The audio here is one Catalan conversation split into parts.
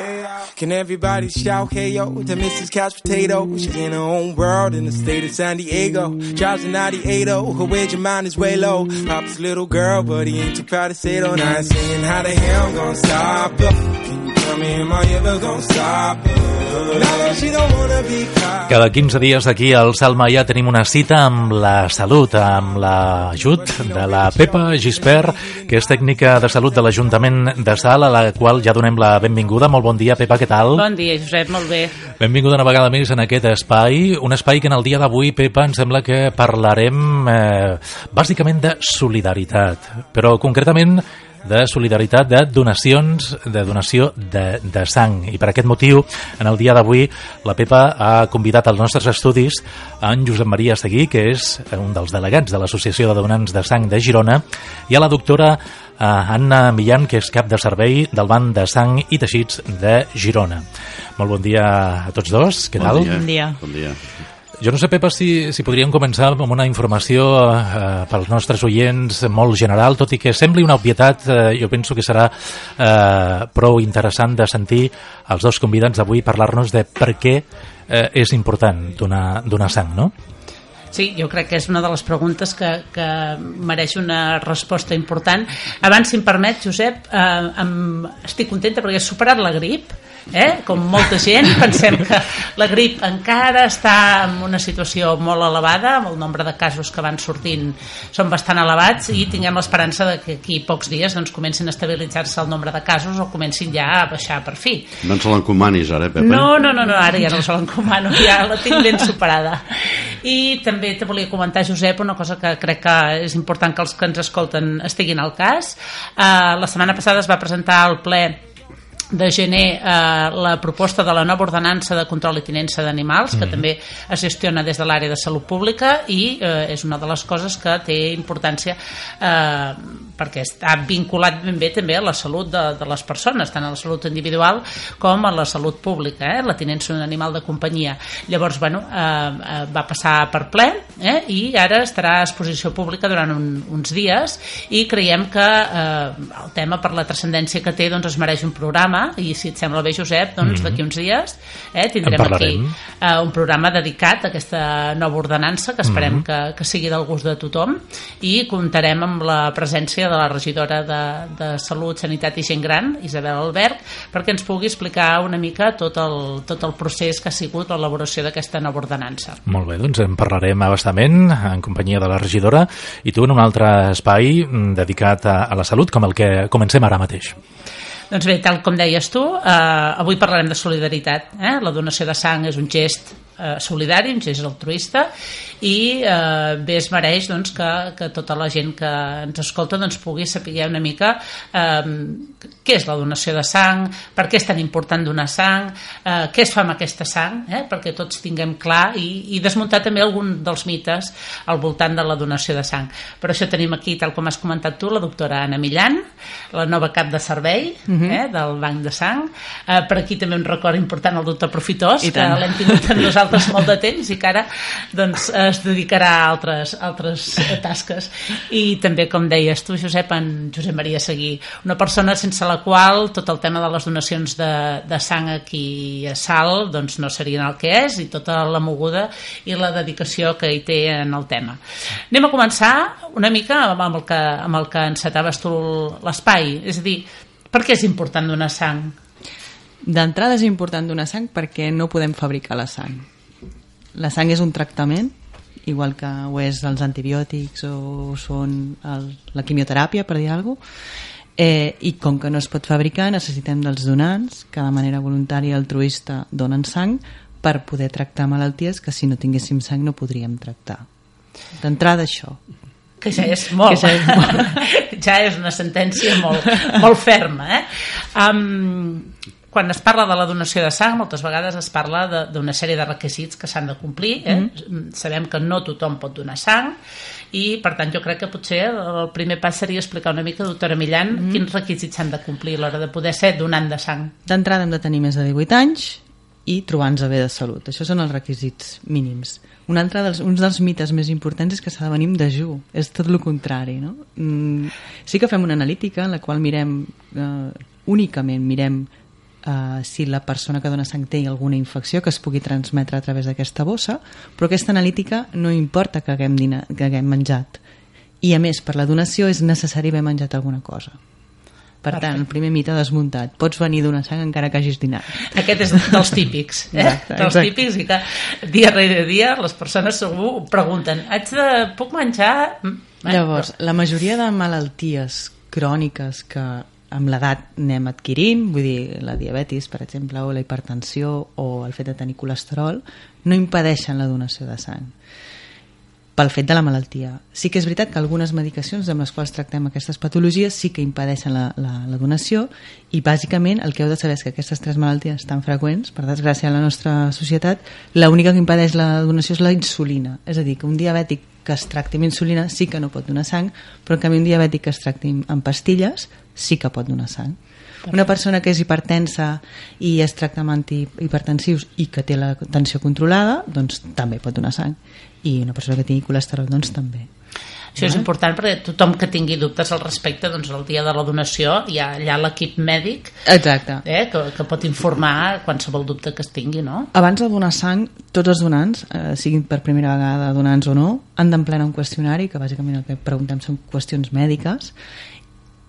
Uh, can everybody shout hey yo to Mrs. Couch Potato? She's in her own world in the state of San Diego. Drives a 98 her wage of mind is way low. Papa's a little girl, but he ain't too proud to say it on I ain't saying how the hell I'm gonna stop her. Cada 15 dies aquí al Salma ja tenim una cita amb la salut, amb l'ajut de la Pepa Gispert, que és tècnica de salut de l'Ajuntament de Sal, a la qual ja donem la benvinguda. Molt bon dia, Pepa, què tal? Bon dia, Josep, molt bé. Benvinguda una vegada més en aquest espai, un espai que en el dia d'avui, Pepa, em sembla que parlarem eh, bàsicament de solidaritat, però concretament de solidaritat de donacions, de donació de, de sang. I per aquest motiu, en el dia d'avui, la Pepa ha convidat als nostres estudis a en Josep Maria Seguí, que és un dels delegats de l'Associació de Donants de Sang de Girona, i a la doctora eh, Anna Millán, que és cap de servei del Banc de Sang i Teixits de Girona. Molt bon dia a tots dos, què tal? Bon dia. Bon dia. Jo no sé, Pepa, si, si podríem començar amb una informació eh, pels nostres oients molt general, tot i que sembli una obvietat, eh, jo penso que serà eh, prou interessant de sentir els dos convidats d'avui parlar-nos de per què eh, és important donar, donar sang, no? Sí, jo crec que és una de les preguntes que, que mereix una resposta important. Abans, si em permet, Josep, eh, em, estic contenta perquè he superat la grip, eh? com molta gent, pensem que la grip encara està en una situació molt elevada, amb el nombre de casos que van sortint són bastant elevats i tinguem l'esperança de que aquí pocs dies doncs, comencin a estabilitzar-se el nombre de casos o comencin ja a baixar per fi. No ens l'encomanis ara, eh, Pepa? No, no, no, no, ara ja no se l'encomano, ja la tinc ben superada. I també te volia comentar, Josep, una cosa que crec que és important que els que ens escolten estiguin al cas. Uh, la setmana passada es va presentar al ple de gener eh, la proposta de la nova ordenança de control i tinença d'animals, que mm. també es gestiona des de l'àrea de salut pública i eh, és una de les coses que té importància eh, perquè està vinculat ben bé també a la salut de, de les persones, tant a la salut individual com a la salut pública, eh, la tinença d'un animal de companyia. Llavors, bueno, eh, eh, va passar per ple eh, i ara estarà a exposició pública durant un, uns dies i creiem que eh, el tema per la transcendència que té doncs es mereix un programa i si et sembla bé Josep, doncs mm -hmm. d'aquí uns dies eh, tindrem aquí eh, un programa dedicat a aquesta nova ordenança que esperem mm -hmm. que, que sigui del gust de tothom i comptarem amb la presència de la regidora de, de Salut, Sanitat i Gent Gran, Isabel Albert, perquè ens pugui explicar una mica tot el, tot el procés que ha sigut l'elaboració d'aquesta nova ordenança. Molt bé, doncs en parlarem abastament en companyia de la regidora i tu en un altre espai mm, dedicat a, a la salut com el que comencem ara mateix. Doncs bé, tal com deies tu, eh, avui parlarem de solidaritat. Eh? La donació de sang és un gest eh, solidari, un gest altruista i eh, bé es mereix doncs, que, que tota la gent que ens escolta doncs, pugui saber una mica eh, què és la donació de sang, per què és tan important donar sang, eh, què es fa amb aquesta sang, eh, perquè tots tinguem clar i, i desmuntar també algun dels mites al voltant de la donació de sang. Per això tenim aquí, tal com has comentat tu, la doctora Anna Millan, la nova cap de servei uh -huh. eh, del Banc de Sang. Eh, per aquí també un record important al doctor Profitós, que l'hem tingut amb nosaltres molt de temps i que ara doncs, es dedicarà a altres, altres tasques. I també, com deies tu, Josep, en Josep Maria Seguí, una persona sense la qual tot el tema de les donacions de, de sang aquí a Sal doncs no serien el que és i tota la moguda i la dedicació que hi té en el tema. Anem a començar una mica amb el que, amb el que encetaves tu l'espai, és a dir, per què és important donar sang? D'entrada és important donar sang perquè no podem fabricar la sang. La sang és un tractament, igual que ho és els antibiòtics o són el, la quimioteràpia, per dir alguna cosa, eh, i com que no es pot fabricar necessitem dels donants que de manera voluntària altruista donen sang per poder tractar malalties que si no tinguéssim sang no podríem tractar. D'entrada això. Que ja és molt. Que ja és molt. ja és una sentència molt, molt ferma. Eh? Um, quan es parla de la donació de sang, moltes vegades es parla d'una sèrie de requisits que s'han de complir. Eh? Mm -hmm. Sabem que no tothom pot donar sang i, per tant, jo crec que potser el primer pas seria explicar una mica, doctora Millan, mm -hmm. quins requisits s'han de complir a l'hora de poder ser donant de sang. D'entrada hem de tenir més de 18 anys i trobar-nos bé de salut. Això són els requisits mínims. Un altre dels, uns dels mites més importants és que s'ha de venir amb dejú. És tot el contrari, no? Mm, sí que fem una analítica en la qual mirem, eh, únicament mirem eh, si la persona que dona sang té alguna infecció que es pugui transmetre a través d'aquesta bossa, però aquesta analítica no importa que haguem, dina, que haguem menjat. I a més, per la donació és necessari haver menjat alguna cosa. Per tant, el primer mite desmuntat. Pots venir d'una sang encara que hagis dinat. Aquest és dels típics, eh? Exacte, dels exacte. típics i que dia rere dia les persones segur pregunten haig de... puc menjar? Mm, eh, Llavors, la majoria de malalties cròniques que amb l'edat anem adquirint, vull dir, la diabetis, per exemple, o la hipertensió o el fet de tenir colesterol, no impedeixen la donació de sang pel fet de la malaltia. Sí que és veritat que algunes medicacions amb les quals tractem aquestes patologies sí que impedeixen la, la, la donació i bàsicament el que heu de saber és que aquestes tres malalties tan freqüents, per desgràcia a la nostra societat, l'única que impedeix la donació és la insulina. És a dir, que un diabètic que es tracti amb insulina sí que no pot donar sang, però en canvi un diabètic que es tracti amb pastilles sí que pot donar sang. Una persona que és hipertensa i es tracta amb antihipertensius i que té la tensió controlada, doncs també pot donar sang. I una persona que tingui colesterol, doncs també. Això és important perquè tothom que tingui dubtes al respecte, doncs el dia de la donació hi ha allà l'equip mèdic Exacte. eh, que, que pot informar qualsevol dubte que es tingui, no? Abans de donar sang, tots els donants, eh, siguin per primera vegada donants o no, han d'emplenar un qüestionari, que bàsicament el que preguntem són qüestions mèdiques,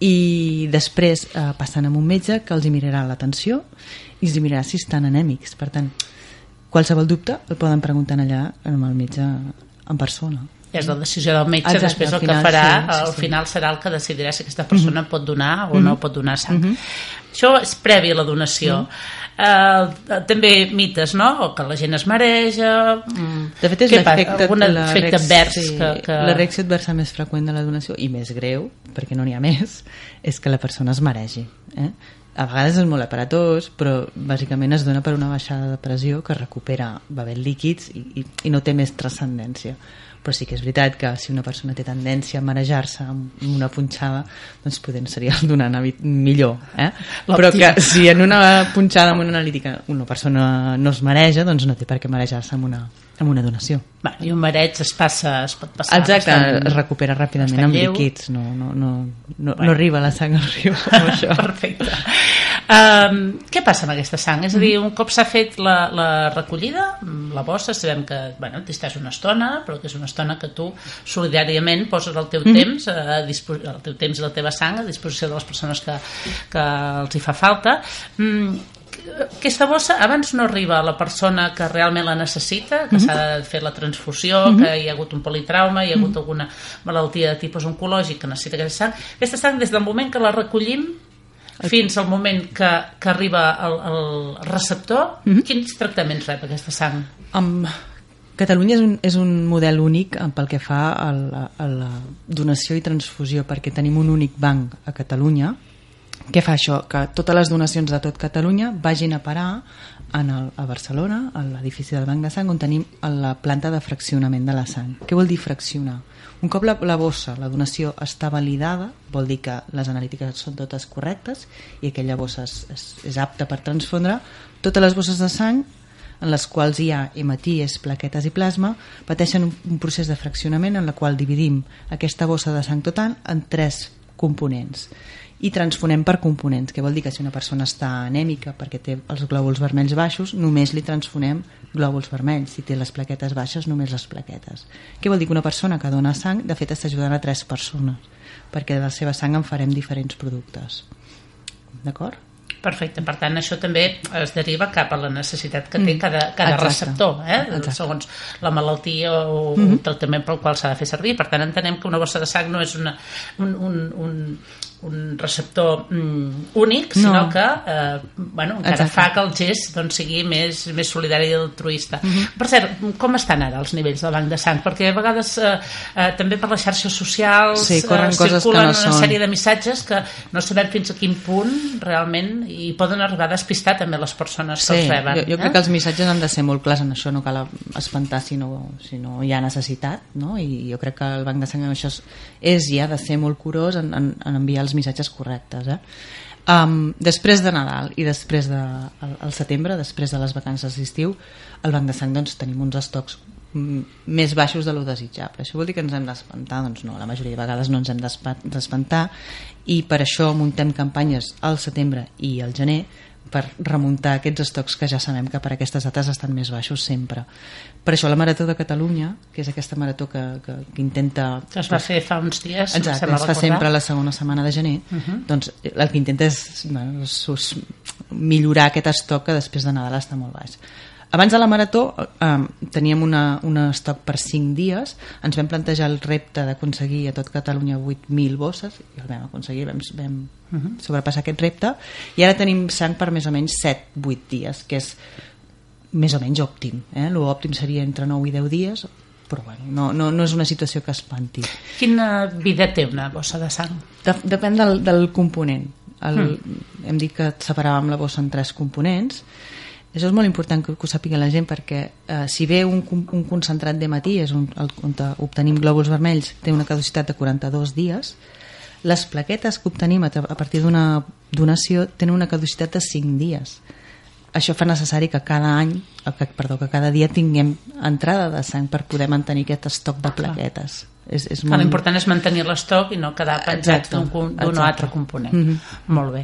i després eh, passen amb un metge que els hi mirarà la tensió i els hi mirarà si estan anèmics. Per tant, qualsevol dubte el poden preguntar allà amb el metge en persona. És la decisió del metge, Exacte, després el que final, farà, sí, sí, al sí. Final serà el que decidirà si aquesta persona pot donar o no pot donar sang. Això és previ a la donació. Mhm. Eh, també mites, no? O que la gent es mareja... mm, De fet, és l'efecte efecte reacció- advers sí, que, que... La reacció adversa més freqüent de la donació, i més greu, perquè no n'hi ha més, és que la persona es maregi. Eh? A vegades és molt aparatós, però bàsicament es dona per una baixada de pressió que recupera bevent líquids i, i, i no té més transcendència. Però sí que és veritat que si una persona té tendència a marejar-se amb una punxada, doncs poder seria el donant millor. Eh? Però que si en una punxada amb una analítica una persona no es mareja, doncs no té per què marejar-se amb una, amb una donació. Va, I un mareig es passa, es pot passar... Exacte, bastant- es recupera ràpidament amb lleu. líquids, no, no, no, no, Bueno. no arriba la sang al riu això. Perfecte. Um, què passa amb aquesta sang? És a dir, un cop s'ha fet la, la recollida, mm, la bossa, sabem que bueno, t'estàs una estona, però que és una estona que tu solidàriament poses el teu temps, a dispo el teu temps i la teva sang a disposició de les persones que, que els hi fa falta. Mm, aquesta bossa abans no arriba a la persona que realment la necessita, que s'ha de fer la transfusió, que hi ha hagut un politrauma, hi ha hagut alguna malaltia de tipus oncològic que necessita aquesta sang. Aquesta sang, des del moment que la recollim fins al moment que, que arriba el, el receptor, quins tractaments rep aquesta sang? Amb... Catalunya és un, és un model únic eh, pel que fa a la, a la donació i transfusió, perquè tenim un únic banc a Catalunya. Què fa això? Que totes les donacions de tot Catalunya vagin a parar en el, a Barcelona, a l'edifici del Banc de Sang, on tenim la planta de fraccionament de la sang. Què vol dir fraccionar? Un cop la, la bossa, la donació està validada, vol dir que les analítiques són totes correctes i aquella bossa és, és, és apta per transfondre, totes les bosses de sang en les quals hi ha hematies, plaquetes i plasma, pateixen un, un procés de fraccionament en la qual dividim aquesta bossa de sang total en tres components i transfonem per components, que vol dir que si una persona està anèmica perquè té els glòbuls vermells baixos, només li transfonem glòbuls vermells. Si té les plaquetes baixes, només les plaquetes. Què vol dir? Que una persona que dona sang, de fet, està ajudant a tres persones, perquè de la seva sang en farem diferents productes. D'acord? Perfecte, per tant això també es deriva cap a la necessitat que té cada, cada Exacte. receptor, eh? Exacte. segons la malaltia o mm -hmm. el tractament pel qual s'ha de fer servir. Per tant, entenem que una bossa de sang no és una, un, un, un, un receptor mm, únic, sinó No. que eh, bueno, encara Exacte. fa que el gest doncs, sigui més, més solidari i altruista. Mm -hmm. Per cert, com estan ara els nivells del banc de sang? Perquè a vegades eh, eh, també per les xarxes socials Sí, eh, coses que circulen no una són. sèrie de missatges que no sabem fins a quin punt realment i poden arribar a despistar també les persones que els reben. jo, jo crec eh? que els missatges han de ser molt clars en això, no cal espantar si no, si no hi ha necessitat, no? i jo crec que el banc de sang en això és, és i ha de ser molt curós en, en, en enviar els missatges correctes. Eh? Um, després de Nadal i després de al, al setembre, després de les vacances d'estiu, al banc de sang doncs, tenim uns estocs mm, més baixos de lo desitjable. Això vol dir que ens hem d'espantar? Doncs no, la majoria de vegades no ens hem d'espa- d'espantar i per això muntem campanyes al setembre i al gener per remuntar aquests estocs que ja sabem que per aquestes dates estan més baixos sempre. Per això la Marató de Catalunya, que és aquesta marató que, que, que intenta... Que es va fer fa uns dies, Exacte, es fa recordar. sempre la segona setmana de gener, doncs el que intenta és, bueno, és, és millorar aquest estoc que després de Nadal està molt baix. Abans de la marató eh, teníem una, un estoc per 5 dies, ens vam plantejar el repte d'aconseguir a tot Catalunya 8.000 bosses, i el vam aconseguir, vam, vam sobrepassar aquest repte, i ara tenim sang per més o menys 7-8 dies, que és més o menys òptim. Eh? L'òptim seria entre 9 i 10 dies, però bueno, no, no, no és una situació que espanti. Quina vida té una bossa de sang? De, depèn del, del component. El, mm. Hem dit que separàvem la bossa en tres components. Això és molt important que, que ho sàpiga la gent perquè eh, si bé un, un concentrat de matí és un, el, on te- obtenim glòbuls vermells té una caducitat de 42 dies les plaquetes que obtenim a, a partir d'una donació tenen una caducitat de 5 dies. Això fa necessari que cada any que, perdó, que cada dia tinguem entrada de sang per poder mantenir aquest estoc de plaquetes és, és Molt... L'important és mantenir l'estoc i no quedar penjats Exacte, d'un altre component. Mhm. Molt bé.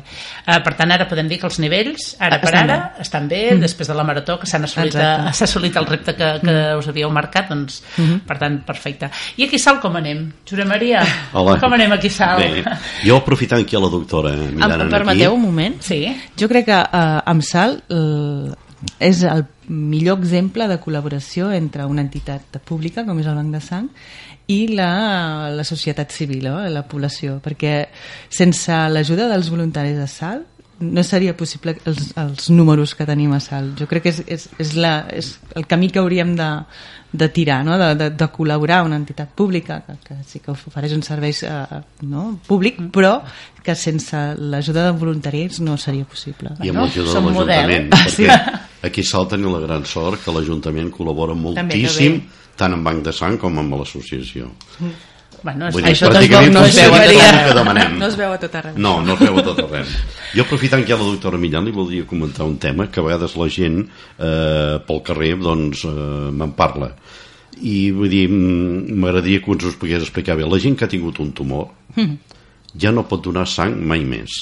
Uh, per tant, ara podem dir que els nivells, ara per Estan ara, bé. estan bé, després de la marató, que s'han assolit, a- s'ha assolit el repte que, que us havíeu marcat, doncs, per tant, perfecte. I aquí salt com anem? Jure Maria, Hola. com anem aquí salt? Bé, jo aprofitant que hi ha la doctora mirant em permeteu un aquí, moment? Sí? Jo crec que eh, amb Sal eh, és el millor exemple de col·laboració entre una entitat pública com és el Banc de Sang i la, la societat civil, no? la població, perquè sense l'ajuda dels voluntaris de Sal no seria possible els, els números que tenim a Sal. Jo crec que és, és, és, la, és el camí que hauríem de, de tirar, no? de, de, de col·laborar una entitat pública que, que sí que ofereix un servei eh, no? públic, però que sense l'ajuda de voluntaris no seria possible. i amb l'ajuda de som l'Ajuntament, model. perquè aquí a Salt tenim la gran sort que l'Ajuntament col·labora moltíssim, tant amb Banc de Sang com amb l'associació. Bueno, Vull dir, això pràcticament no es veu a tot arreu. No es veu a tot arreu. No, no es veu a tot arreu. Jo aprofitant que hi ha la doctora Millán li voldria comentar un tema que a vegades la gent eh, pel carrer doncs eh, me'n parla i vull dir, mm, m'agradaria que ens ho pogués explicar bé. La gent que ha tingut un tumor ja no pot donar sang mai més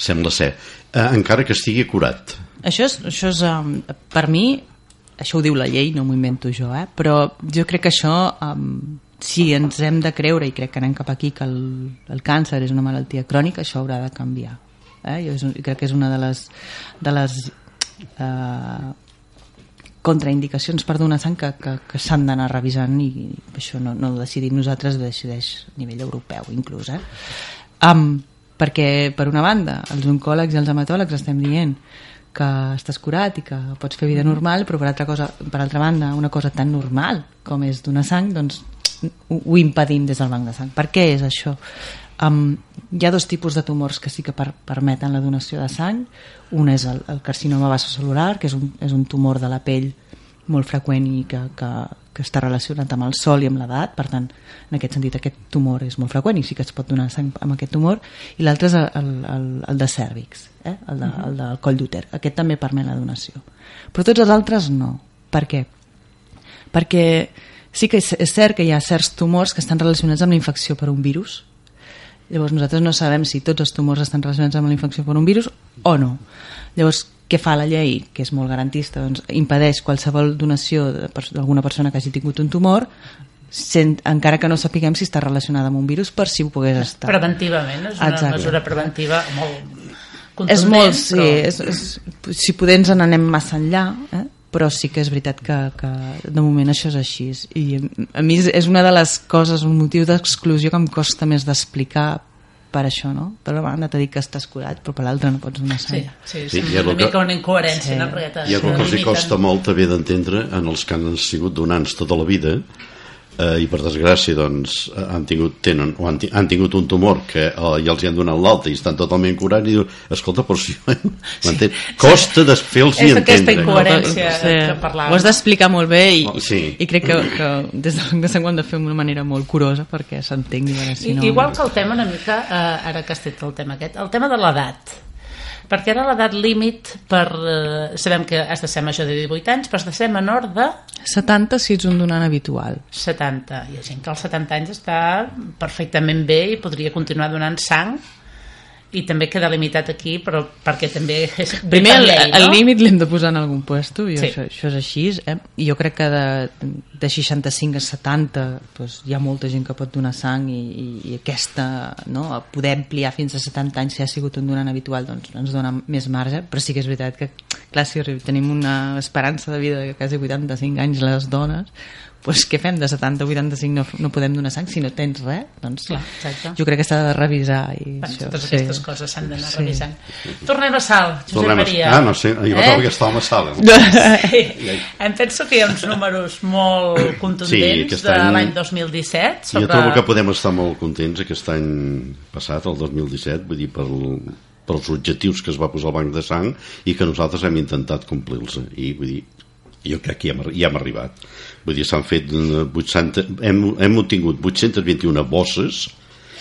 sembla ser, eh, encara que estigui curat Això és, això és um, per mi, això ho diu la llei, no m'ho invento jo, eh? però jo crec que això, um, si ens hem de creure, i crec que anem cap aquí, que el, el càncer és una malaltia crònica, això haurà de canviar. Eh? Jo és, crec que és una de les, de les eh, contraindicacions per donar sang que, que, que s'han d'anar revisant i això no, no ho decidim nosaltres, ho decideix a nivell europeu inclús. Eh? Um, perquè, per una banda, els oncòlegs i els hematòlegs estem dient que estàs curat i que pots fer vida normal, però per altra, cosa, per altra banda, una cosa tan normal com és donar sang, doncs ho, ho impedim des del banc de sang. Per què és això? Um, hi ha dos tipus de tumors que sí que per, permeten la donació de sang. Un és el, el carcinoma vasocelular, que és un, és un tumor de la pell molt freqüent i que, que, que està relacionat amb el sol i amb l'edat, per tant, en aquest sentit aquest tumor és molt freqüent i sí que es pot donar sang amb aquest tumor, i l'altre és el, el, el de cèrvix, eh? el, de, el del coll d'úter. Aquest també permet la donació. Però tots els altres no. Per què? Perquè sí que és, és cert que hi ha certs tumors que estan relacionats amb la infecció per un virus, Llavors nosaltres no sabem si tots els tumors estan relacionats amb la infecció per un virus o no. Llavors, què fa la llei, que és molt garantista? Doncs impedeix qualsevol donació d'alguna persona que hagi tingut un tumor sent, encara que no sapiguem si està relacionada amb un virus per si ho pogués estar. Preventivament, és una Exacte. mesura preventiva molt contundent. És molt, sí, però- és, és, si podem ens n'anem massa enllà, eh? però sí que és veritat que, que de moment això és així i a mi és una de les coses un motiu d'exclusió que em costa més d'explicar per això, no? Per una banda t'ha dit que estàs curat, però per l'altra no pots donar sang. Sí, sí, Sí, sí, una que- mica una incoherència, Sí. no? Perquè Hi ha que els costa molt també d'entendre en els que han sigut donants tota la vida eh, i per desgràcia doncs, eh, han, tingut, tenen, o han, han tingut un tumor que eh, ja els hi han donat l'alta i estan totalment curats i diu, escolta, però si sí. costa de fer-los És aquesta entendre incoherència que parlàvem. Ho has d'explicar molt bé i, Oh, sí. i crec que, que des de Sang ho hem de fer d'una manera molt curosa perquè s'entengui. Si I, no... Igual que el tema una mica, eh, ara que has tret el tema aquest, el tema de l'edat. Perquè ara l'edat límit per... Eh, sabem que has de ser major de 18 anys, però has de ser menor de 70 si ets un donant habitual. 70. Hi ha gent que als 70 anys està perfectament bé i podria continuar donant sang i també queda limitat aquí però perquè també és Primer, el, llei, el no? límit l'hem de posar en algun puesto, i Sí. això, això és així. Eh? I jo crec que de, de 65 a 70 doncs, hi ha molta gent que pot donar sang i, i, i aquesta, no? poder ampliar fins a 70 anys si ha sigut un donant habitual doncs ens dona més marge, però sí que és veritat que clar, si tenim una esperança de vida de quasi 85 anys les dones doncs què fem de 70 a 85 no, no podem donar sang si no tens res doncs Clar, exacte. jo crec que s'ha de revisar i Bueno, això, totes sí. aquestes coses s'han d'anar Sí. revisant. Tornem a Sal, Josep Tornem a... Maria. Ah, no sé, jo pensava que estàvem a sala. Sí. Em penso que hi ha uns números molt Sí, contundents aquest de any- l'any 2017 Jo sobre... trobo que podem estar molt contents aquest any passat, el 2017, vull dir, per pels objectius que es va posar el Banc de Sang i que nosaltres hem intentat complir-los. I vull dir, jo crec que hi hem, hi hem arribat. Vull dir, s'han fet eh, 800, hem, hem obtingut 821 bosses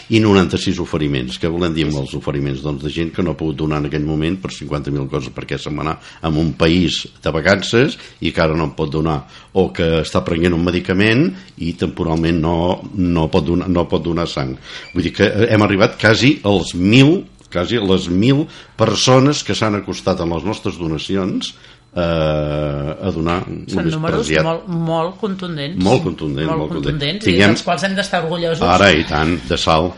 i 96 oferiments. Què volem dir amb els oferiments? Doncs de gent que no ha pogut donar en aquell moment per 50.000 coses perquè se'n va anar a un país de vacances i que ara no en pot donar o que està prenent un medicament i temporalment no, no, pot, donar, no pot donar sang. Vull dir que hem arribat quasi als 1.000 quasi les 1.000 persones que s'han acostat amb les nostres donacions eh, a donar Són només números molt, molt contundents. Molt contundent, molt, molt contundent. contundents Tinguem- i dels quals hem d'estar orgullosos. Ara, i tant, de sal.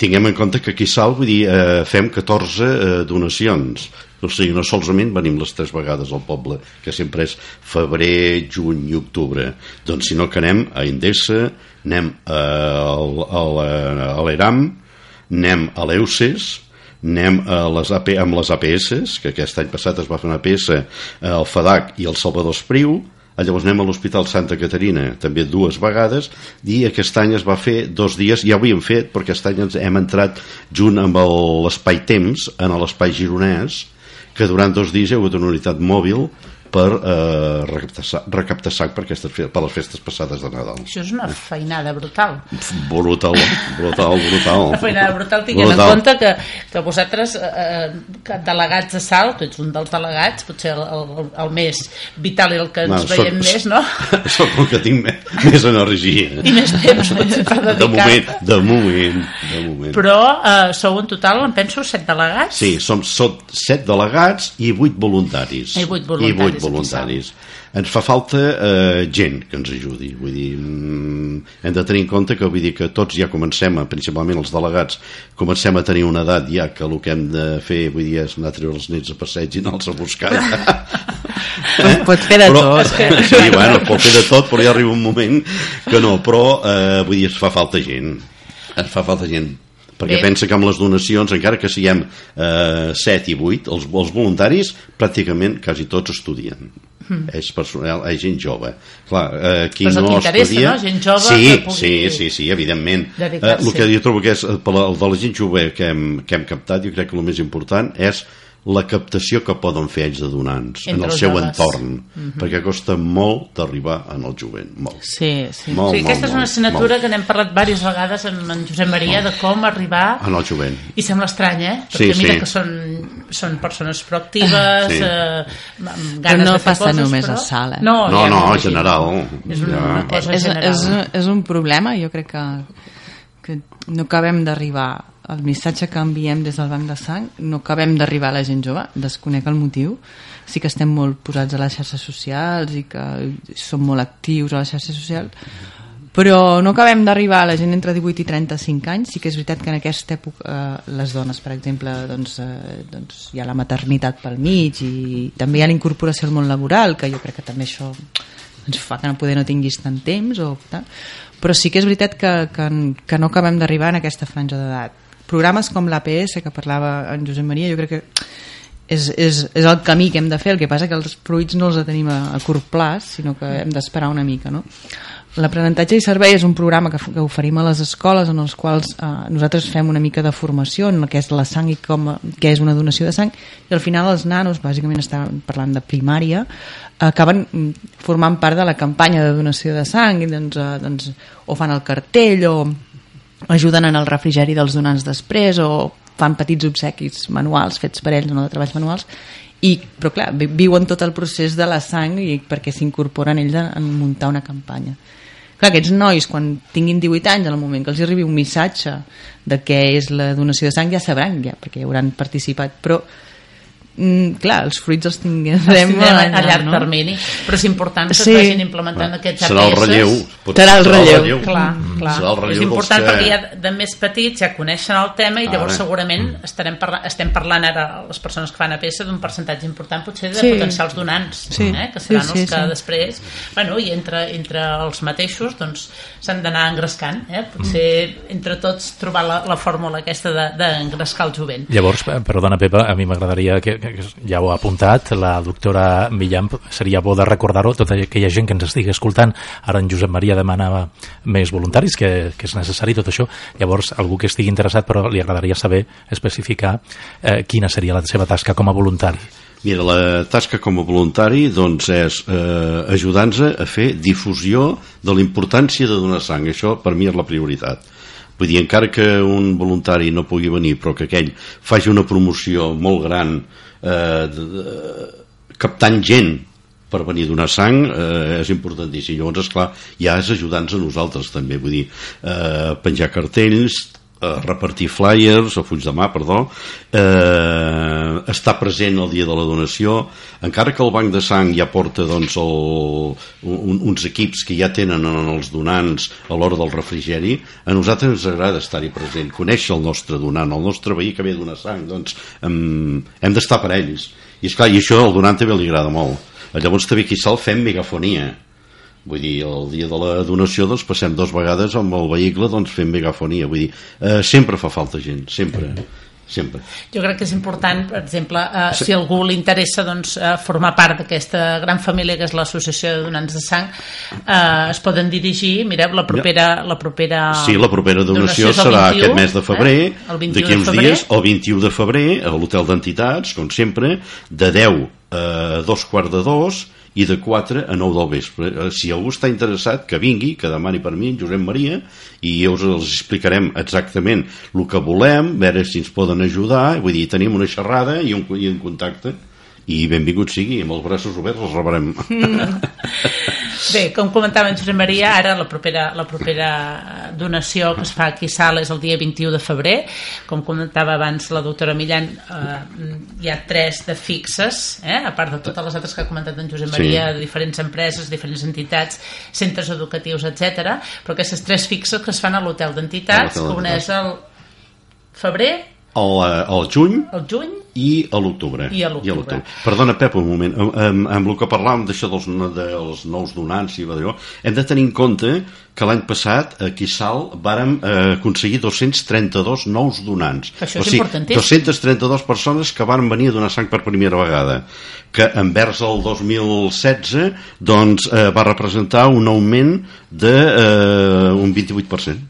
Tinguem en compte que aquí sal, vull dir, eh, fem 14 eh, donacions. O sigui, no solament venim les tres vegades al poble, que sempre és febrer, juny i octubre. Doncs si no que anem a Indessa, anem a, a, a, a l'ERAM, anem a l'EUCES, anem a les AP, amb les APS, que aquest any passat es va fer una APS al FADAC i al Salvador Espriu, Ah, llavors anem a l'Hospital Santa Caterina també dues vegades i aquest any es va fer dos dies ja ho havíem fet perquè aquest any ens hem entrat junt amb l'espai temps en l'espai gironès que durant dos dies hi ha hagut una unitat mòbil per eh, recaptar, sa- recaptar sac per, aquestes, per les festes passades de Nadal Això és una feinada brutal. brutal, brutal, brutal Una feinada brutal, tinguent en Brutal. compte que, que vosaltres, eh, eh, delegats de sal, tu ets un dels delegats, potser el, el, el més vital i el que ens No, veiem soc- més, no? Soc el que tinc més, més energia. I més temps per dedicar. De moment, de moment, de moment. Però eh, sou en total, em penso, set delegats? Sí, som som set delegats i vuit voluntaris. I vuit voluntaris, I vuit aquí voluntaris. Ens fa falta eh, gent que ens ajudi. Vull dir, mm, hem de tenir en compte que vull dir que tots ja comencem, a, principalment els delegats, comencem a tenir una edat ja que el que hem de fer, vull dir, és anar a treure els nets a passeig i anar-los a buscar. Pot, pot fer de però, tot. Eh? Sí, bueno, pot fer de tot, però ja arriba un moment que no. Però, eh, vull dir, es fa falta gent. Es fa falta gent. Perquè Bé. pensa que amb les donacions, encara que siguem eh, 7 i 8, els, els voluntaris pràcticament quasi tots estudien. Mm. És, personal, és gent jove. Clar, eh, qui Però no estudia... no? Gent jove sí, que pugui sí, sí, sí, evidentment. Eh, el que jo trobo que és, eh, per la- de la gent jove que hem, que hem captat, jo crec que el més important és la captació que poden fer ells de donants en Entre el els seu joves. entorn, perquè costa molt d'arribar en el jovent, molt. Sí, sí. Molt, sí, aquesta és una molt, assignatura molt. que n'hem parlat diverses vegades amb en Josep Maria de com arribar En el jovent. i sembla estrany, eh? Sí, Perquè mira sí. que són, són persones proactives, Sí. eh, amb ganes Però no de fer passa coses, només però... a sala, eh? No, No, ja no, en general. És una, Ja. una cosa és, general. és, és un problema, jo crec que, que no acabem d'arribar el missatge que enviem des del Banc de Sang no acabem d'arribar a la gent jove desconec el motiu. Sí que estem molt posats a les xarxes socials i que som molt actius a les xarxes socials però no acabem d'arribar a la gent entre 18 i 35 anys. Sí que és veritat que en aquesta època eh, les dones per exemple doncs, eh, doncs hi ha la maternitat pel mig i també hi ha la incorporació al món laboral que jo crec que també això ens fa que no poder no tinguis tant temps o tal. però sí que és veritat que, que, que no acabem d'arribar en aquesta franja d'edat programes com l'APS que parlava en Josep Maria jo crec que és, és, és el camí que hem de fer, el que passa que els fruits no els tenim a, a curt plaç, sinó que hem d'esperar una mica, no? L'aprenentatge i servei és un programa que, que oferim a les escoles en els quals eh, nosaltres fem una mica de formació en el que és la sang i com, què és una donació de sang i al final els nanos, bàsicament estàvem parlant de primària, acaben mm, formant part de la campanya de donació de sang i doncs, eh, doncs o fan el cartell o ajuden en el refrigeri dels donants després o fan petits obsequis manuals fets per ells, no de treballs manuals. I, però clar, vi- viuen tot el procés de la sang i perquè s'incorporen ells en muntar una campanya. Clar, aquests nois quan tinguin 18 anys en el moment que els arribi un missatge de què és la donació de sang ja sabran ja, perquè hauran participat però mm, clar, els fruits els tinguem, Els tindrem a, a llarg no? termini però és important que Sí. es vagin implementant aquests serà el APS. relleu pot- Serà el relleu. Clar, clar. serà el relleu és important dels perquè ja de més petits ja coneixen el tema i llavors Ara. segurament estarem parla estem parlant ara les persones que fan a peça d'un percentatge important potser de Sí. potencials donants Sí. eh? que seran Sí, sí, els que sí. després bueno, i entre, entre els mateixos doncs s'han d'anar engrescant eh? potser entre tots trobar la, la fórmula aquesta de- d'engrescar el jovent Llavors, eh, perdona Pepa, a mi m'agradaria que, que, que ja ho ha apuntat la doctora Millán, seria bo de recordar-ho tota aquella gent que ens estigui escoltant ara en Josep Maria demanava més voluntaris que, que és necessari tot això llavors algú que estigui interessat però li agradaria saber especificar eh, quina seria la seva tasca com a voluntari Mira, la tasca com a voluntari doncs, és eh, ajudar-nos a fer difusió de la importància de donar sang. Això per mi és la prioritat. Vull dir, encara que un voluntari no pugui venir, però que aquell faci una promoció molt gran eh, de, de, captant gent per venir a donar sang eh, és importantíssim. Llavors, esclar, ja és ajudar-nos a nosaltres també, vull dir, eh, penjar cartells, eh, repartir flyers, o fulls de mà, perdó, eh, estar present el dia de la donació, encara que el banc de sang ja porta doncs, el, un, uns equips que ja tenen en els donants a l'hora del refrigeri, a nosaltres ens agrada estar-hi present, conèixer el nostre donant, el nostre veí que ve a donar sang, doncs hem, hem d'estar per ells. I esclar, i això al donant també li agrada molt. Llavors també aquí sal fem megafonia. Vull dir, el dia de la donació doncs, passem dues vegades amb el vehicle doncs, fent megafonia. Vull dir, eh, sempre fa falta gent, sempre. Sempre. Jo crec que és important, per exemple, eh, si algú li interessa doncs, eh, formar part d'aquesta gran família que és l'Associació de Donants de Sang, eh, es poden dirigir, mireu, la propera... La propera Sí, la propera donació el serà 21, aquest mes de febrer, eh? el 21 d'aquí de uns febrer. dies, el 21 de febrer, a l'Hotel d'Entitats, com sempre, de 10 a dos quarts de dos i de 4 a 9 del vespre. Eh, Si algú està interessat, que vingui, que demani per mi, en Josep Maria, i us els explicarem exactament el que volem, veure si ens poden ajudar, vull dir, tenim una xerrada i un, i un contacte, i benvingut sigui, amb els braços oberts els rebrem. Bé, com comentava en Josep Maria, ara la propera, la propera donació que es fa aquí a Sala és el dia 21 de febrer. Com comentava abans la doctora Millan, eh, hi ha tres de fixes, eh, a part de totes les altres que ha comentat en Josep Maria, Sí. de diferents empreses, diferents entitats, centres educatius, etc. però aquestes tres fixes que es fan a l'hotel d'entitats, que una és el febrer, Al, al juny el juny i a l'octubre. I a l'octubre. Perdona, Pep, un moment. Amb, amb, amb el que parlàvem d'això dels, dels nous donants i d'allò, hem de tenir en compte que l'any passat a Quissal vàrem eh, aconseguir 232 nous donants. Això o és sigui, importantíssim. 232 persones que van venir a donar sang per primera vegada que envers el 2016 doncs, eh, va representar un augment de eh, un 28%.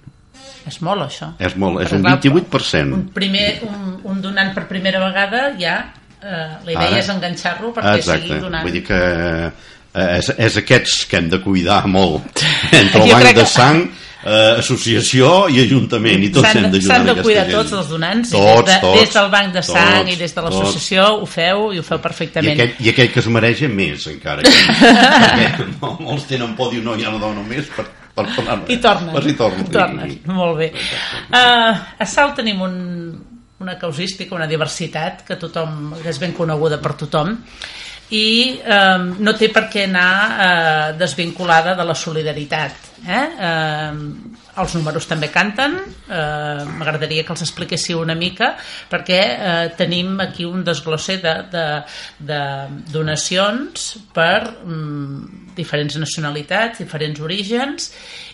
És molt això És molt, és Perquè, un clar, 28%. un, primer, un, un donant per primera vegada ja eh, la idea Ara. és enganxar-lo perquè Exacte. sigui donant Vull dir que eh, és, és aquests que hem de cuidar molt entre el banc de sang eh, associació i ajuntament i tots S'han hem de, d'ajudar s'han de cuidar gent. tots els donants tots, i des, de, tots, des del banc de sang tots, i des de l'associació ho feu i ho feu I perfectament aquell, I aquell que es mereix més encara que, perquè no, molts tenen por diu no, ja no dono més per, per tornar i tornes, Pues i tornes, I tornes. molt bé uh, a Salt tenim un, una causística, una diversitat que tothom que és ben coneguda per tothom i eh, no té per què anar eh, desvinculada de la solidaritat eh? Eh, els números també canten. Eh, m'agradaria que els expliquéssiu una mica perquè eh, tenim aquí un desglosser de, de, de donacions per mm, diferents nacionalitats, diferents orígens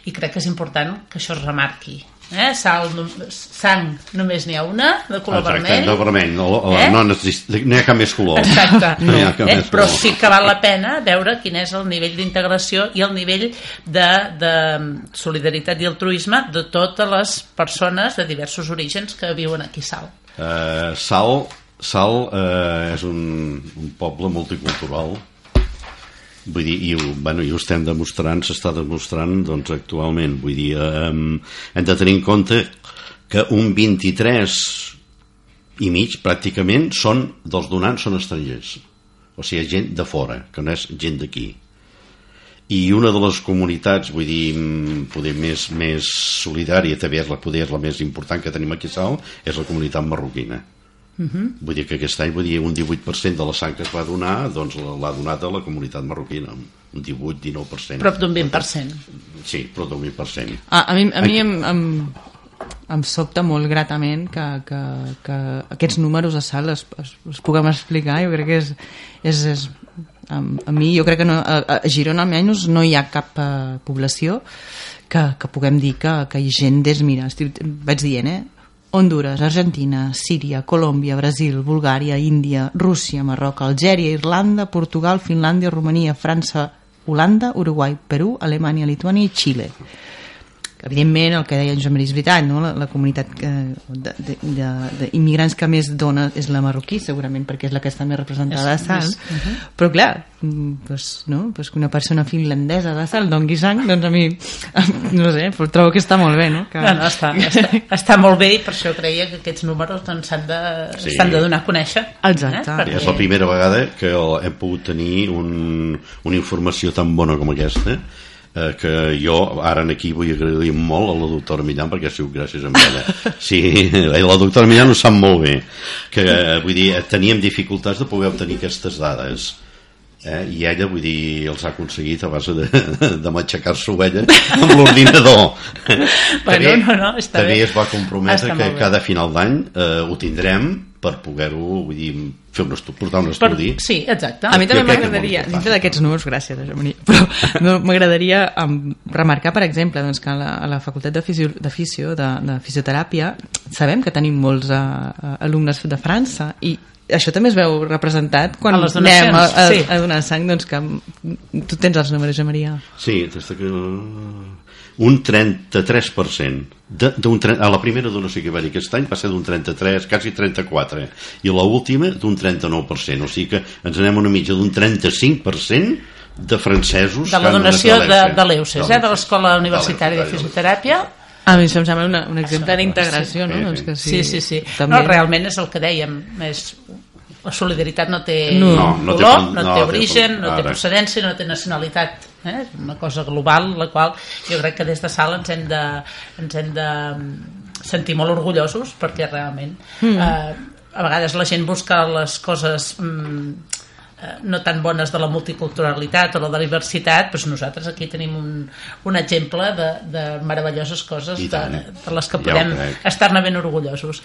i crec que és important que això es remarqui eh? Sal, no, sang només n'hi ha una de color Exacte, vermell de vermell no, Eh? no, n'exist- no hi ha cap més color Exacte, no hi ha cap eh? més però color. sí que val la pena veure quin és el nivell d'integració i el nivell de, de solidaritat i altruisme de totes les persones de diversos orígens que viuen aquí a Sal. Eh, Sal, Sal eh, és un, un poble multicultural vull dir, i, ho, bueno, i ho estem demostrant s'està demostrant doncs, actualment. Vull dir, eh, hem de tenir en compte que un 23 i mig pràcticament són dels donants són estrangers. O sigui, gent de fora que no és gent d'aquí. I una de les comunitats vull dir, mm, poder més, més solidària també és la, poder la més important que tenim aquí a Sal és la comunitat marroquina Uh -huh. vull dir que aquest any vull dir, un 18% de la sang que es va donar doncs l'ha donat a la comunitat marroquina un 18-19% Prop d'un 20%. sí, prop d'un 20% A, a mi, a mi em, em, em sobta molt gratament que, que, que aquests números a sal es, es, es puguem explicar. Jo crec que és... és, és a, a mi, jo crec que no, a, a Girona almenys no hi ha cap uh, població que, que puguem dir que, que hi ha gent des... Mira, estic, vaig dient, eh? Honduras, Argentina, Síria, Colòmbia, Brasil, Bulgària, Índia, Rússia, Marroc, Algèria, Irlanda, Portugal, Finlàndia, Romania, França, Holanda, Uruguai, Perú, Alemanya, Lituània i Xile. Evidentment, el que deia en Joan Maria és veritat, no? la, la comunitat eh, d'immigrants que més dona és la marroquí, segurament, perquè és la que està més representada a Sal. Uh -huh. Però, clar, mm, pues, no? pues que una persona finlandesa de Sal dongui sang, doncs a mi, no sé, però trobo que està molt bé, no? Que... No, no, està, està, està molt bé i per això creia que aquests números doncs, s'han de, Sí. de donar a conèixer. Exacte. Eh? I és la primera vegada que hem pogut tenir un, una informació tan bona com aquesta eh, que jo ara en aquí vull agrair molt a la doctora Millán perquè ha sigut gràcies a ella sí, la doctora Millán ho sap molt bé que eh, vull dir, teníem dificultats de poder obtenir aquestes dades eh? i ella vull dir els ha aconseguit a base de, de matxacar-s'ho ella amb l'ordinador també, no, no, està també bé. es va comprometre Està que cada final d'any eh, ho tindrem per poder-ho vull dir, fer un estudi, portar un Per, estudi sí, exacte. A mi també m'agradaria, dintre d'aquests números, gràcies, Josep Maria, però no, m'agradaria um, remarcar, per exemple, doncs, que a la, a la Facultat de, fisio, de, fisio, de, de Fisioteràpia sabem que tenim molts uh, alumnes de França i això també es veu representat quan A les anem a, a, sí. a donar sang, doncs que tu tens els números, Maria. Sí, des de que... Un 33%. De, a la primera donació que hi va haver aquest any va ser d'un 33, quasi 34, i la última d'un 39%. O sigui que ens anem a una mitja d'un 35% de francesos De la donació de, de l'EUCES, eh, de l'Escola Universitària de. Fisioteràpia. A mi això em sembla una, un exemple d'integració, no? sí, Doncs que Sí, sí, sí. També... No, realment és el que dèiem, és la solidaritat no té No. No, no té color, no, no té origen, no té procedència, no té nacionalitat. Eh? És una cosa global, la qual jo crec que des de sala ens hem de, ens hem de mm, sentir molt orgullosos perquè realment mm. eh, a vegades la gent busca les coses mm, no tan bones de la multiculturalitat o la de la diversitat, però nosaltres aquí tenim un, un exemple de, de meravelloses coses I de, tant. de les que Ja podem crec. estar-ne ben orgullosos.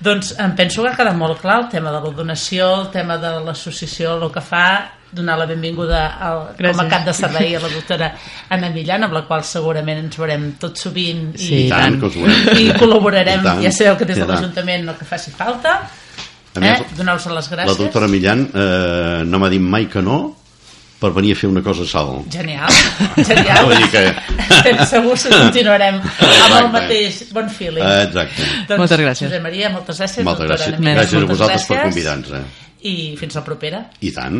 Doncs em penso que ha quedat molt clar el tema de la donació, el tema de l'associació, el que fa, donar la benvinguda al, com a Gràcies. cap de servei a la doctora Anna Millan, amb la qual segurament ens veurem tot sovint i, Sí, I tant, que us volem. i col·laborarem, I tant. ja sabeu que des I de tant. l'Ajuntament no que faci falta, eh? Donar-vos les gràcies. la doctora Millán eh, no m'ha dit mai que no per venir a fer una cosa a sal. Genial, genial. Vull dir que- segurs que continuarem amb el mateix bon feeling. Exacte. Doncs, Moltes gràcies. Josep Maria, moltes gràcies. Moltes gràcies. Millan, Gràcies a vosaltres per gràcies. convidar-nos. Eh? I fins la propera. I tant.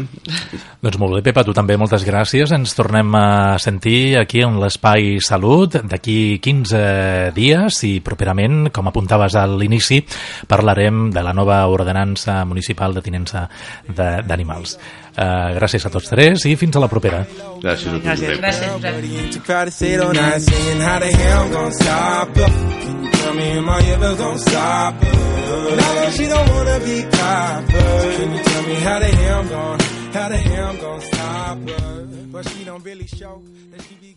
Doncs molt bé, Pepa, tu també moltes gràcies. Ens tornem a sentir aquí en l'Espai Salut d'aquí 15 dies i properament, com apuntaves a l'inici, parlarem de la nova ordenança municipal de tinença de- d'animals. Uh, gràcies a tots tres i fins a la propera. Gràcies a tots. Gràcies. Gràcies. But she don't wanna be copper. Can you tell me how the hell I'm gonna, how the hell I'm gonna stop her? But she don't really show that she be.